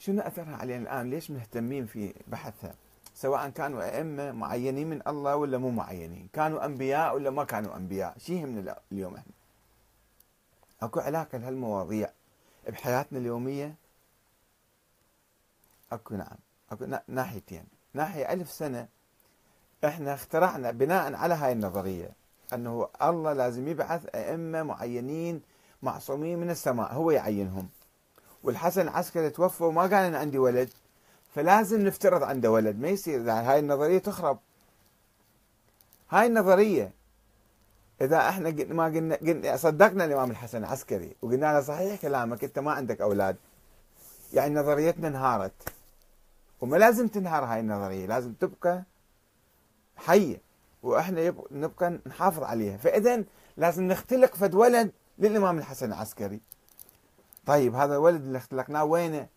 شنو أثرها علينا الآن؟ ليش مهتمين في بحثها؟ سواء كانوا أئمة معينين من الله ولا مو معينين، كانوا أنبياء ولا ما كانوا أنبياء، شو يهمنا اليوم إحنا؟ أكو علاقة لهالمواضيع بحياتنا اليومية؟ أكو نعم، أكو ناحيتين، ناحية ألف سنة إحنا اخترعنا بناء على هاي النظرية أنه الله لازم يبعث أئمة معينين معصومين من السماء هو يعينهم والحسن العسكري توفى وما قال أنا عندي ولد فلازم نفترض عنده ولد. ما يصير هاي النظرية تخرب. هاي النظرية إذا إحنا ما قلنا, قلنا صدقنا الإمام الحسن العسكري وقلنا له صحيح كلامك أنت ما عندك أولاد. يعني نظريتنا انهارت. وما لازم تنهار هاي النظرية لازم تبقى حية. وإحنا نبقى نحافظ عليها. فاذا لازم نختلق فد ولد للإمام الحسن العسكري. طيب هذا الولد اللي اختلقناه وينه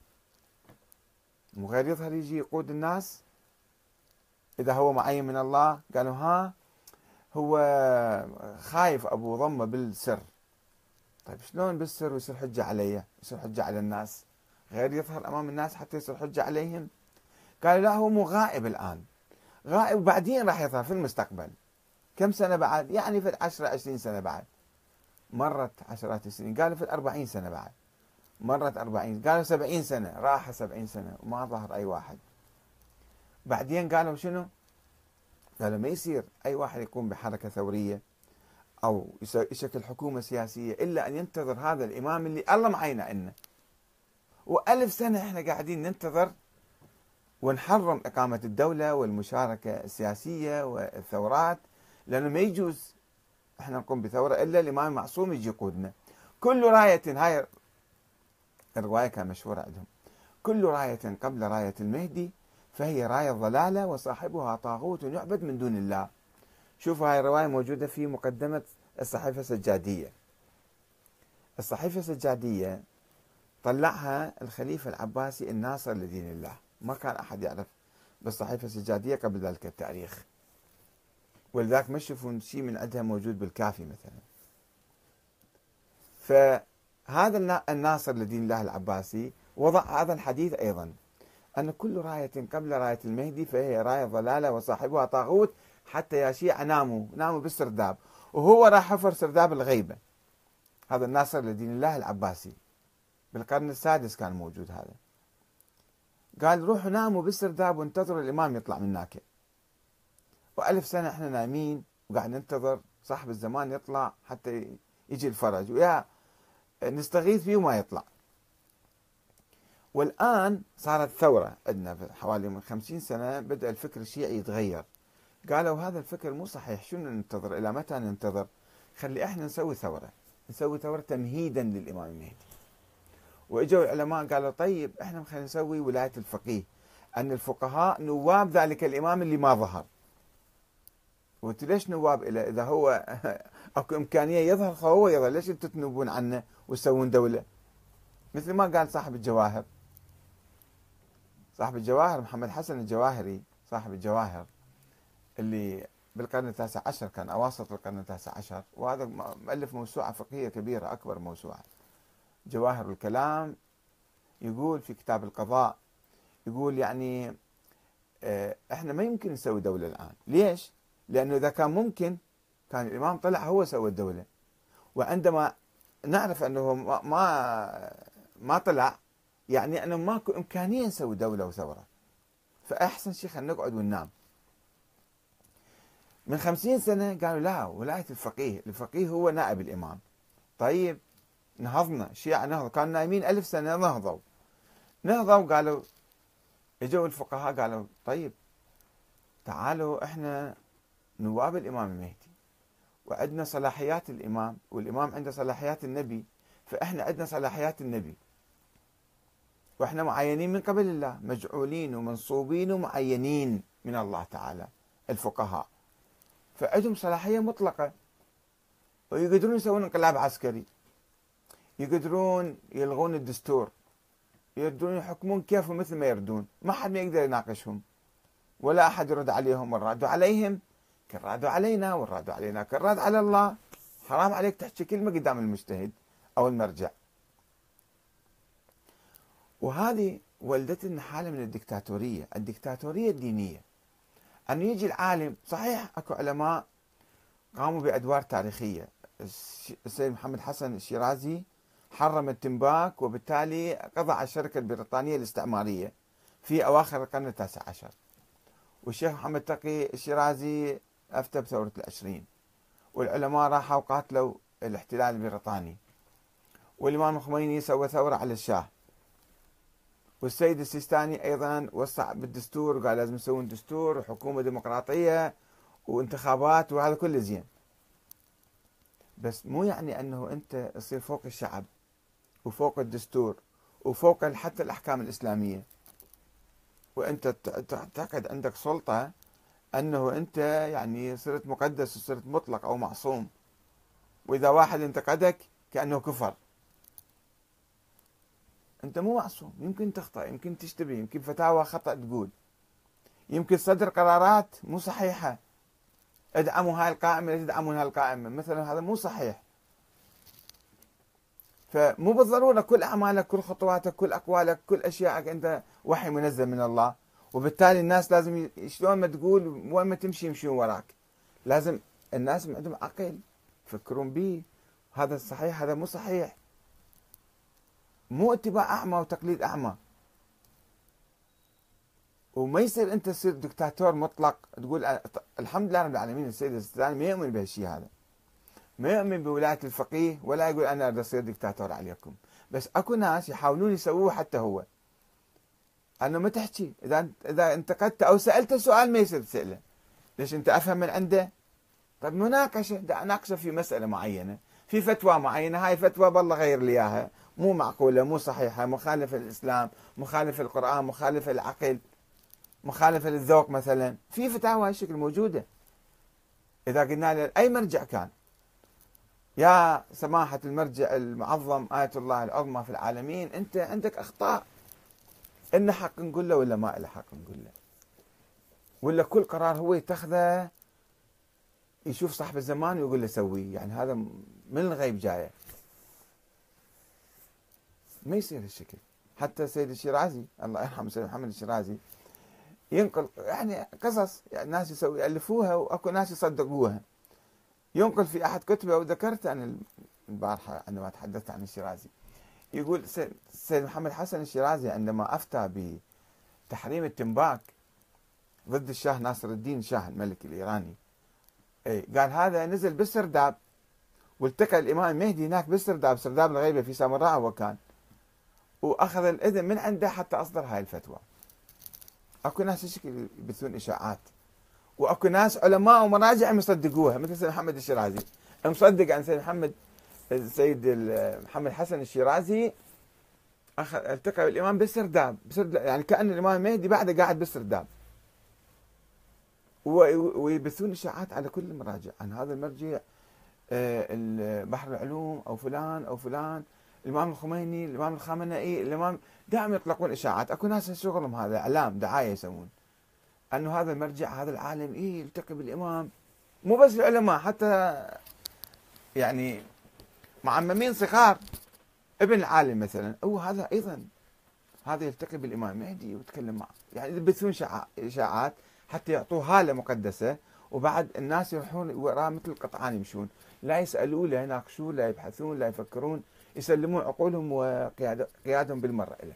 مو غير يظهر يجي يقود الناس. إذا هو معين من الله قالوا ها هو خايف أبو ضمه بالسر. طيب شلون بالسر ويصير حجة علي يصير حجة على الناس. غير يظهر أمام الناس حتى يصير حجة عليهم. قالوا لا هو مو غائب الآن. غائب وبعدين راح يظهر في المستقبل. كم سنة بعد؟ يعني في 10 20 سنة بعد. مرت عشرات السنين. قالوا في 40 سنة بعد. مرت 40 قالوا 70 سنة راح 70 سنة وما ظهر أي واحد. بعدين قالوا شنو؟ قالوا ما يصير أي واحد يقوم بحركة ثورية أو يشكل حكومة سياسية إلا أن ينتظر هذا الإمام اللي الله معينه عنا وألف سنة إحنا قاعدين ننتظر ونحرم إقامة الدولة والمشاركة السياسية والثورات لأنه ما يجوز إحنا نقوم بثورة إلا الإمام المعصوم يجي يقودنا. كل راية هاي الرواية كان مشهورة عندهم. كل راية قبل راية المهدي فهي راية ضلالة وصاحبها طاغوت يعبد من دون الله. شوفوا هاي الرواية موجودة في مقدمة الصحيفة السجادية. الصحيفة السجادية طلعها الخليفة العباسي الناصر لدين الله. ما كان أحد يعرف بالصحيفة السجادية قبل ذلك التاريخ. ولذلك ما تشوفون شيء من عندها موجود بالكافي مثلا. فهذا الناصر لدين الله العباسي وضع هذا الحديث أيضا. أن كل راية قبل راية المهدي فهي راية ضلالة وصاحبها طاغوت حتى يا شيعة ناموا ناموا بالسرداب. وهو راح حفر سرداب الغيبة. هذا الناصر لدين الله العباسي. بالقرن السادس كان موجود هذا. قال روحوا ناموا بالسرداب وانتظروا الإمام يطلع من هناك وألف سنة إحنا نايمين وقاعد ننتظر صاحب الزمان يطلع حتى يجي الفرج. ويا نستغيث فيه وما يطلع. والآن صارت ثورة عندنا حوالي من خمسين سنة بدأ الفكر الشيعي يتغير. قالوا هذا الفكر مو صحيح شو ننتظر؟ إلى متى ننتظر؟ خلي إحنا نسوي ثورة نسوي ثورة تمهيدا للإمام المهدي. وإجوا العلماء قالوا طيب إحنا خلينا نسوي ولاية الفقيه أن الفقهاء نواب ذلك الإمام اللي ما ظهر. وانت ليش نواب له إذا هو أكو إمكانية يظهر فهو يظهر ليش أنتم تنوبون عنه؟ وتسوون دولة. مثل ما قال صاحب الجواهر. صاحب الجواهر محمد حسن الجواهري صاحب الجواهر اللي بالقرن التاسع عشر كان أواسط القرن التاسع عشر وهذا مؤلف موسوعة فقهية كبيرة أكبر موسوعة. جواهر الكلام يقول في كتاب القضاء يقول يعني آه، إحنا ما يمكن نسوي دولة الآن. ليش؟ لأنه إذا كان ممكن كان الإمام طلع هو سوى الدولة. وعندما نعرف أنه ما ما طلع. يعني أنه ماكو إمكانية نسوي دولة وثورة. فأحسن شيء خلينا نقعد وننام. من خمسين سنة قالوا لا ولاية الفقيه. الفقيه هو نائب الإمام. طيب نهضنا. الشيعة نهضوا. كانوا نايمين ألف سنة نهضوا. نهضوا قالوا إجوا الفقهاء قالوا طيب تعالوا إحنا نواب الإمام المهدي. وعندنا صلاحيات الإمام والإمام عنده صلاحيات النبي فإحنا عندنا صلاحيات النبي. وإحنا معينين من قبل الله مجعولين ومنصوبين ومعينين من الله تعالى الفقهاء. فعندهم صلاحية مطلقة. ويقدرون يسوون انقلاب عسكري. يقدرون يلغون الدستور. يقدرون يحكمون كيفهم مثل ما يردون. ما حد ما يقدر يناقشهم. ولا أحد يرد عليهم والرد عليهم. كالراد علينا والراد علينا كالراد على الله حرام عليك تحكي كلمة قدام المجتهد أو المرجع وهذه ولدت لنا حالة من الدكتاتورية، الدكتاتورية الدينية. انه يجي العالم، صحيح أكو علماء قاموا بأدوار تاريخية، السيد محمد حسن الشيرازي حرم التنباك وبالتالي قضى على الشركة البريطانية الاستعمارية في أواخر القرن التاسع عشر. والشيخ محمد تقي الشيرازي أفتى بثورة العشرين. والعلماء راحوا قاتلوا الاحتلال البريطاني. والإمام الخميني سوى ثورة على الشاه. والسيد السيستاني أيضا وسع بالدستور وقال لازم يسوون دستور وحكومة ديمقراطية وانتخابات وهذا كله زين بس مو يعني أنه أنت تصير فوق الشعب وفوق الدستور وفوق حتى الأحكام الإسلامية وأنت تعتقد عندك سلطة أنه أنت يعني صرت مقدس وصرت مطلق أو معصوم. وإذا واحد انتقدك كأنه كفر. أنت مو معصوم. يمكن تخطأ يمكن تشتبه يمكن فتاوى خطأ تقول. يمكن صدر قرارات مو صحيحة. ادعموا هاي القائمة لا تدعمون هاي القائمة. مثلا هذا مو صحيح. فمو بالضرورة كل أعمالك كل خطواتك كل أقوالك كل اشيائك أنت وحي منزل من الله. وبالتالي الناس لازم شلون ما تقول وين ما تمشي يمشون وراك. لازم الناس عندهم عقل يفكرون به هذا صحيح هذا مو صحيح. مو اتباع أعمى وتقليد أعمى. وما يصير أنت تصير دكتاتور مطلق تقول الحمد لله رب العالمين السيد السيستاني ما يؤمن بهالشيء هذا. ما يؤمن بولاية الفقيه ولا يقول أنا أريد أصير دكتاتور عليكم. بس أكو ناس يحاولون يسووه حتى هو. أنه ما تحكي. إذا إذا انتقدت أو سالته سؤال ما يصير تساله ليش أنت أفهم من عنده؟ طيب مناقشة. اناقشه في مسألة معينة في فتوى معينة. هاي فتوى بالله غير لي إياها. مو معقولة مو صحيحة. مخالفة للإسلام مخالفة للقرآن مخالفة للعقل مخالفة للذوق مثلا. في فتاوى هالشكل موجودة. إذا قلنا له أي مرجع كان؟ يا سماحة المرجع المعظم آية الله العظمى في العالمين أنت عندك أخطاء. إن حق نقول له ولا ما له حق نقول له؟ ولا كل قرار هو يتخذه يشوف صاحب الزمان ويقول له سويه يعني هذا من الغيب جاية. ما يصير هالشكل. حتى السيد الشيرازي الله يرحمه السيد محمد الشيرازي ينقل يعني قصص يعني ناس يسوي يألفوها وأكو ناس يصدقوها. ينقل في أحد كتبه وذكرت أنا البارحة عندما تحدثت عن الشيرازي. يقول السيد محمد حسن الشيرازي عندما أفتى بتحريم التنباك ضد الشاه ناصر الدين شاه الملك الإيراني اي قال هذا نزل بالسرداب والتقى الإمام المهدي هناك بالسرداب سرداب الغيبة في سامراء هو كان وأخذ الإذن من عنده حتى أصدر هاي الفتوى. أكو ناس شكل يبثون إشاعات؟ وأكو ناس علماء ومراجع مصدقوها مثل سيد محمد الشيرازي. مصدق عن سيد محمد السيد محمد حسن الشيرازي اخذ التقى بالإمام بالسرداب بسرداب يعني كأن الإمام المهدي بعده قاعد بالسرداب ويبثون إشاعات على كل المراجع. عن هذا المرجع آه، بحر العلوم أو فلان أو فلان. الإمام الخميني الإمام الخامنئي الامام دائما يطلقون إشاعات. أكو ناس شغلهم هذا إعلام دعاية يسوون. أنه هذا المرجع هذا العالم إيه يلتقي بالإمام. مو بس العلماء حتى يعني معممين صغار. ابن العالم مثلا. هو هذا أيضا. هذا يلتقي بالإمام المهدي ويتكلم معه. يعني يلبسون اشاعات حتى يعطوه هالة مقدسة وبعد الناس يروحون وراه مثل القطعان يمشون. لا يسالوه لا يناقشوه لا يبحثون لا يفكرون. يسلمون عقولهم وقيادهم بالمرة له.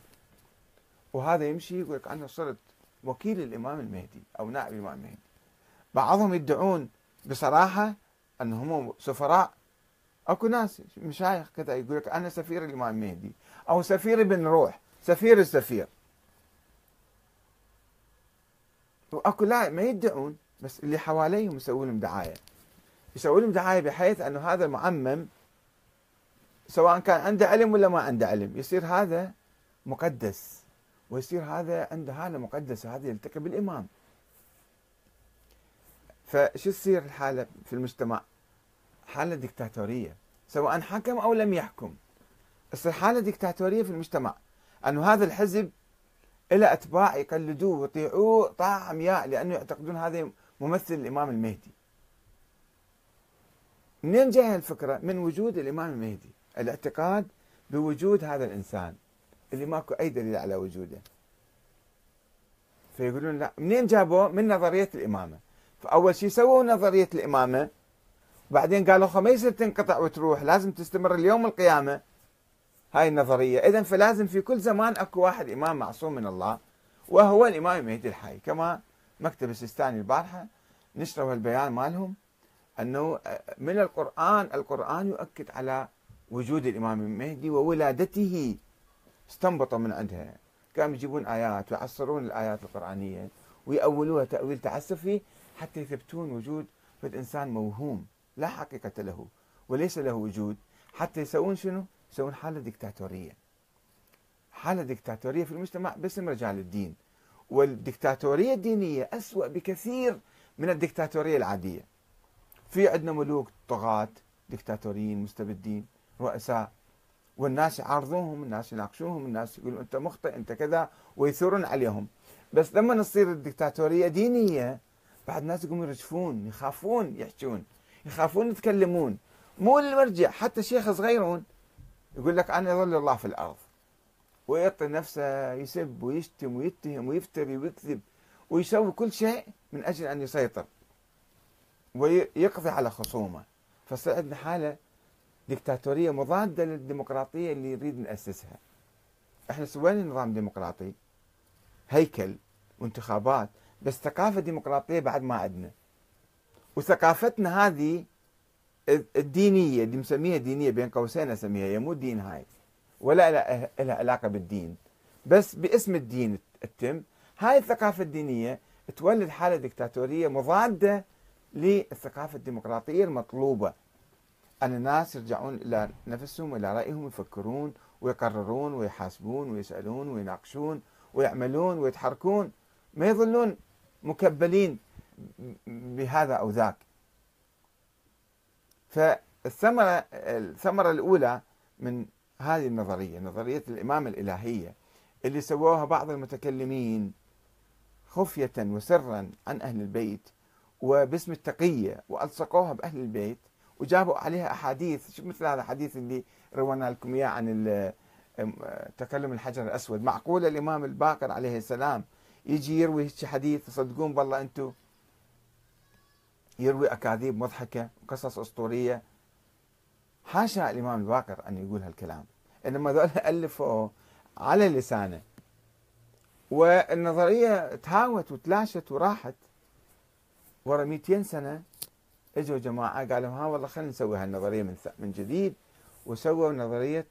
وهذا يمشي يقول لك أنا صرت وكيل الإمام المهدي أو نائب الإمام المهدي. بعضهم يدعون بصراحة أنهم سفراء أكو ناس مشايخ كذا يقول لك أنا سفير الإمام المهدي أو سفير ابن روح سفير السفير. وأكو لا ما يدعون بس اللي حواليهم يسوون لهم دعاية. يسوون لهم دعاية بحيث أنه هذا المعمم سواء كان عنده علم ولا ما عنده علم يصير هذا مقدس. ويصير هذا عنده حالة مقدسة هذا يلتقي بالإمام. فشو تصير الحالة في المجتمع؟ حالة ديكتاتورية سواء حكم أو لم يحكم. تصير حالة ديكتاتورية في المجتمع أنه هذا الحزب إلى أتباع يقلدوه ويطيعوه طاعة عمياء لأنه يعتقدون هذا ممثل الإمام المهدي. منين جاي الفكرة؟ من وجود الإمام المهدي. الاعتقاد بوجود هذا الإنسان اللي ماكو أي دليل على وجوده. فيقولون لا منين جابوه؟ من نظرية الإمامة. فأول شيء سووا نظرية الإمامة. بعدين قالوا ما يصير تنقطع وتروح لازم تستمر اليوم القيامة. هاي النظرية. إذا فلازم في كل زمان أكو واحد إمام معصوم من الله وهو الإمام المهدي الحي. كما مكتب السيستاني البارحة نشروا البيان مالهم أنه من القرآن القرآن يؤكد على وجود الإمام المهدي وولادته. استنبطوا من عندها. كانوا يجيبون آيات ويعصرون الآيات القرآنية ويأولوها تأويل تعسفي حتى يثبتون وجود إنسان موهوم. لا حقيقة له وليس له وجود. حتى يسوون شنو؟ يسوون حالة ديكتاتورية. حالة ديكتاتورية في المجتمع باسم رجال الدين. والديكتاتورية الدينية أسوأ بكثير من الديكتاتورية العادية. في عندنا ملوك طغاة ديكتاتوريين مستبدين رؤساء. والناس يعارضوهم الناس يناقشوهم الناس يقولون أنت مخطئ أنت كذا ويثورون عليهم. بس لما تصير الدكتاتوريه دينية بعد الناس يقومون يرجفون يخافون يحجون. يخافون يتكلمون مو المرجع حتى شيخ صغيرون يقول لك أنا يظل الله في الأرض ويعطي نفسه يسب ويشتم ويتهم ويفتري ويكذب ويسوي كل شيء من أجل أن يسيطر ويقضي على خصومه فصار عندنا حالة ديكتاتورية مضادة للديمقراطية اللي نريد نأسسها. إحنا سوينا نظام ديمقراطي هيكل وانتخابات بس ثقافة ديمقراطية بعد ما عندنا. وثقافتنا هذه الدينية اللي مسميها دينية بين قوسين أسميها هي مو دين هاي ولا لها علاقة بالدين. بس باسم الدين التم هاي الثقافة الدينية تولد حالة ديكتاتورية مضادة للثقافة الديمقراطية المطلوبة. أن الناس يرجعون إلى نفسهم وإلى رأيهم يفكرون ويقررون ويحاسبون ويسألون ويناقشون ويعملون ويتحركون. ما يظلون مكبلين. بهذا أو ذاك. فالثمرة الثمرة الأولى من هذه النظرية نظرية الإمامة الإلهية اللي سووها بعض المتكلمين خفية وسرا عن أهل البيت وباسم التقية وألصقوها بأهل البيت وجابوا عليها أحاديث. شوف مثل هذا الحديث اللي روينا لكم إياه عن تكلم الحجر الأسود. معقول الإمام الباقر عليه السلام يجي يروي حديث؟ تصدقون بالله أنتم يروي أكاذيب مضحكة وقصص أسطورية. حاشا الإمام الباقر أن يقول هالكلام. إنما ذول ألفوا على لسانه. والنظرية تهاوت وتلاشت وراحت. ورا 200 سنة إجوا جماعة قالوا ها والله خلينا نسوي هالنظرية من من جديد. وسووا نظرية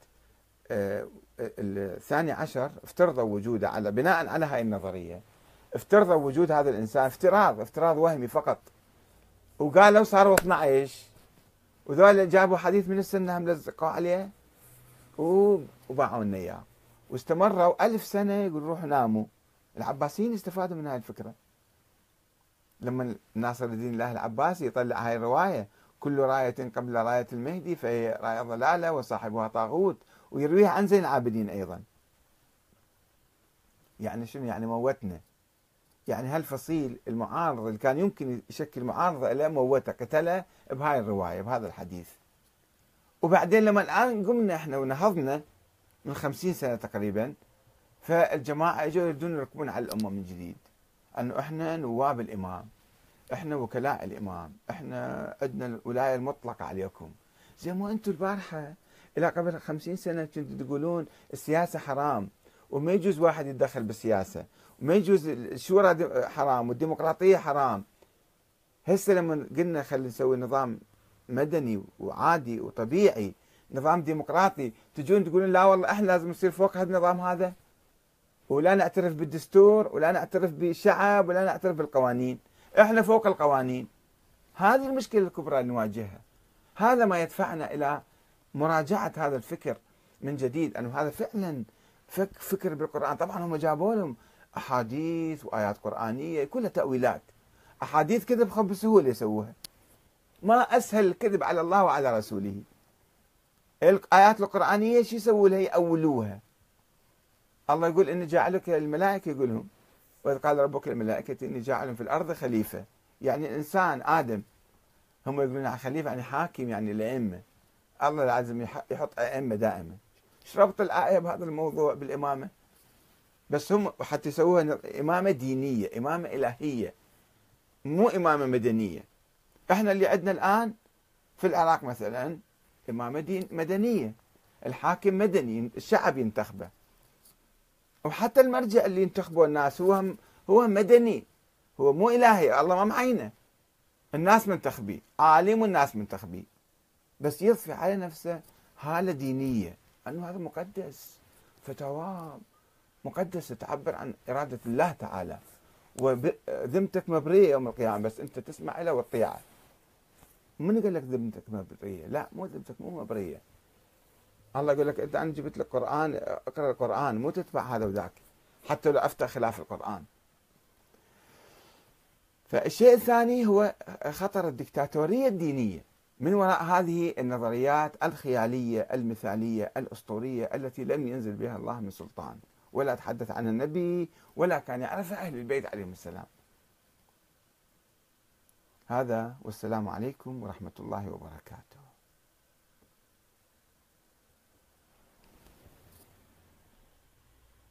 آه، الثاني عشر. افترضوا وجوده على بناء على هاي النظرية افترضوا وجود هذا الإنسان. افتراض افتراض وهمي فقط. وقالوا صاروا 12 وذول جابوا حديث من السنة هم لزقوا عليه وباعوا لنا إياه. واستمروا ألف سنة يقول روحوا ناموا. العباسيين استفادوا من هاي الفكرة. لما ناصر الدين الله العباسي يطلع هاي الرواية كل راية قبل راية المهدي فهي راية ضلالة وصاحبها طاغوت ويرويها عن زين العابدين أيضا. يعني شنو؟ يعني موتنا. يعني هالفصيل المعارض اللي كان يمكن يشكل معارضة له موته قتله بهاي الرواية بهذا الحديث. وبعدين لما الآن قمنا إحنا ونهضنا من خمسين سنة تقريبا فالجماعة إجوا يريدون يركبون على الأمة من جديد. أنه إحنا نواب الإمام إحنا وكلاء الإمام إحنا عندنا الولاية المطلقة عليكم. زي ما أنتم البارحة إلى قبل خمسين سنة كنتوا تقولون السياسة حرام وما يجوز واحد يتدخل بالسياسة. وما يجوز الشورى حرام والديمقراطية حرام. هسه لما قلنا خلينا نسوي نظام مدني وعادي وطبيعي نظام ديمقراطي تجون تقولون لا والله إحنا لازم نصير فوق هذا النظام هذا. ولا نعترف بالدستور ولا نعترف بالشعب ولا نعترف بالقوانين. إحنا فوق القوانين. هذه المشكلة الكبرى اللي نواجهها. هذا ما يدفعنا إلى مراجعة هذا الفكر من جديد. أنه هذا فعلا فكر بالقرآن. طبعا هم جابوا لهم أحاديث وآيات قرآنية كلها تأويلات. أحاديث كذب خب بسهولة يسووها. ما أسهل الكذب على الله وعلى رسوله. الآيات القرآنية شو يسووا لها؟ يأولوها. الله يقول إني جاعلك الملائكة يقولهم وإذ قال ربك الملائكة إني جاعل في الأرض خليفة. يعني الإنسان آدم. هم يقولون عن خليفة يعني حاكم يعني الأئمة الله لازم يحط أئمة دائما. إيش ربط الآية بهذا الموضوع بالإمامة؟ بس هم حتى يسووها إمامة دينية إمامة إلهية مو إمامة مدنية. إحنا اللي عندنا الآن في العراق مثلا إمامة دين مدنية. الحاكم مدني الشعب ينتخبه. وحتى المرجع اللي ينتخبه الناس هو هو مدني هو مو إلهي الله ما معينه. الناس منتخبيه عالم والناس منتخبيه بس يضفي على نفسه هالة دينية. أنه هذا مقدس فتوى مقدسة تعبر عن إرادة الله تعالى. وذمتك مبرية يوم القيامة بس أنت تسمع له وتطيعه من قال لك ذمتك مبرية؟ لا مو ذمتك مو مبرية. الله يقول لك أنت أنا جبت لك قرآن أقرأ القرآن مو تتبع هذا وذاك حتى لو أفتى خلاف القرآن. فالشيء الثاني هو خطر الدكتاتورية الدينية. من وراء هذه النظريات الخيالية المثالية الأسطورية التي لم ينزل بها الله من سلطان. ولا تحدث عن النبي ولا كان يعرفها أهل البيت عليهم السلام. هذا والسلام عليكم ورحمة الله وبركاته.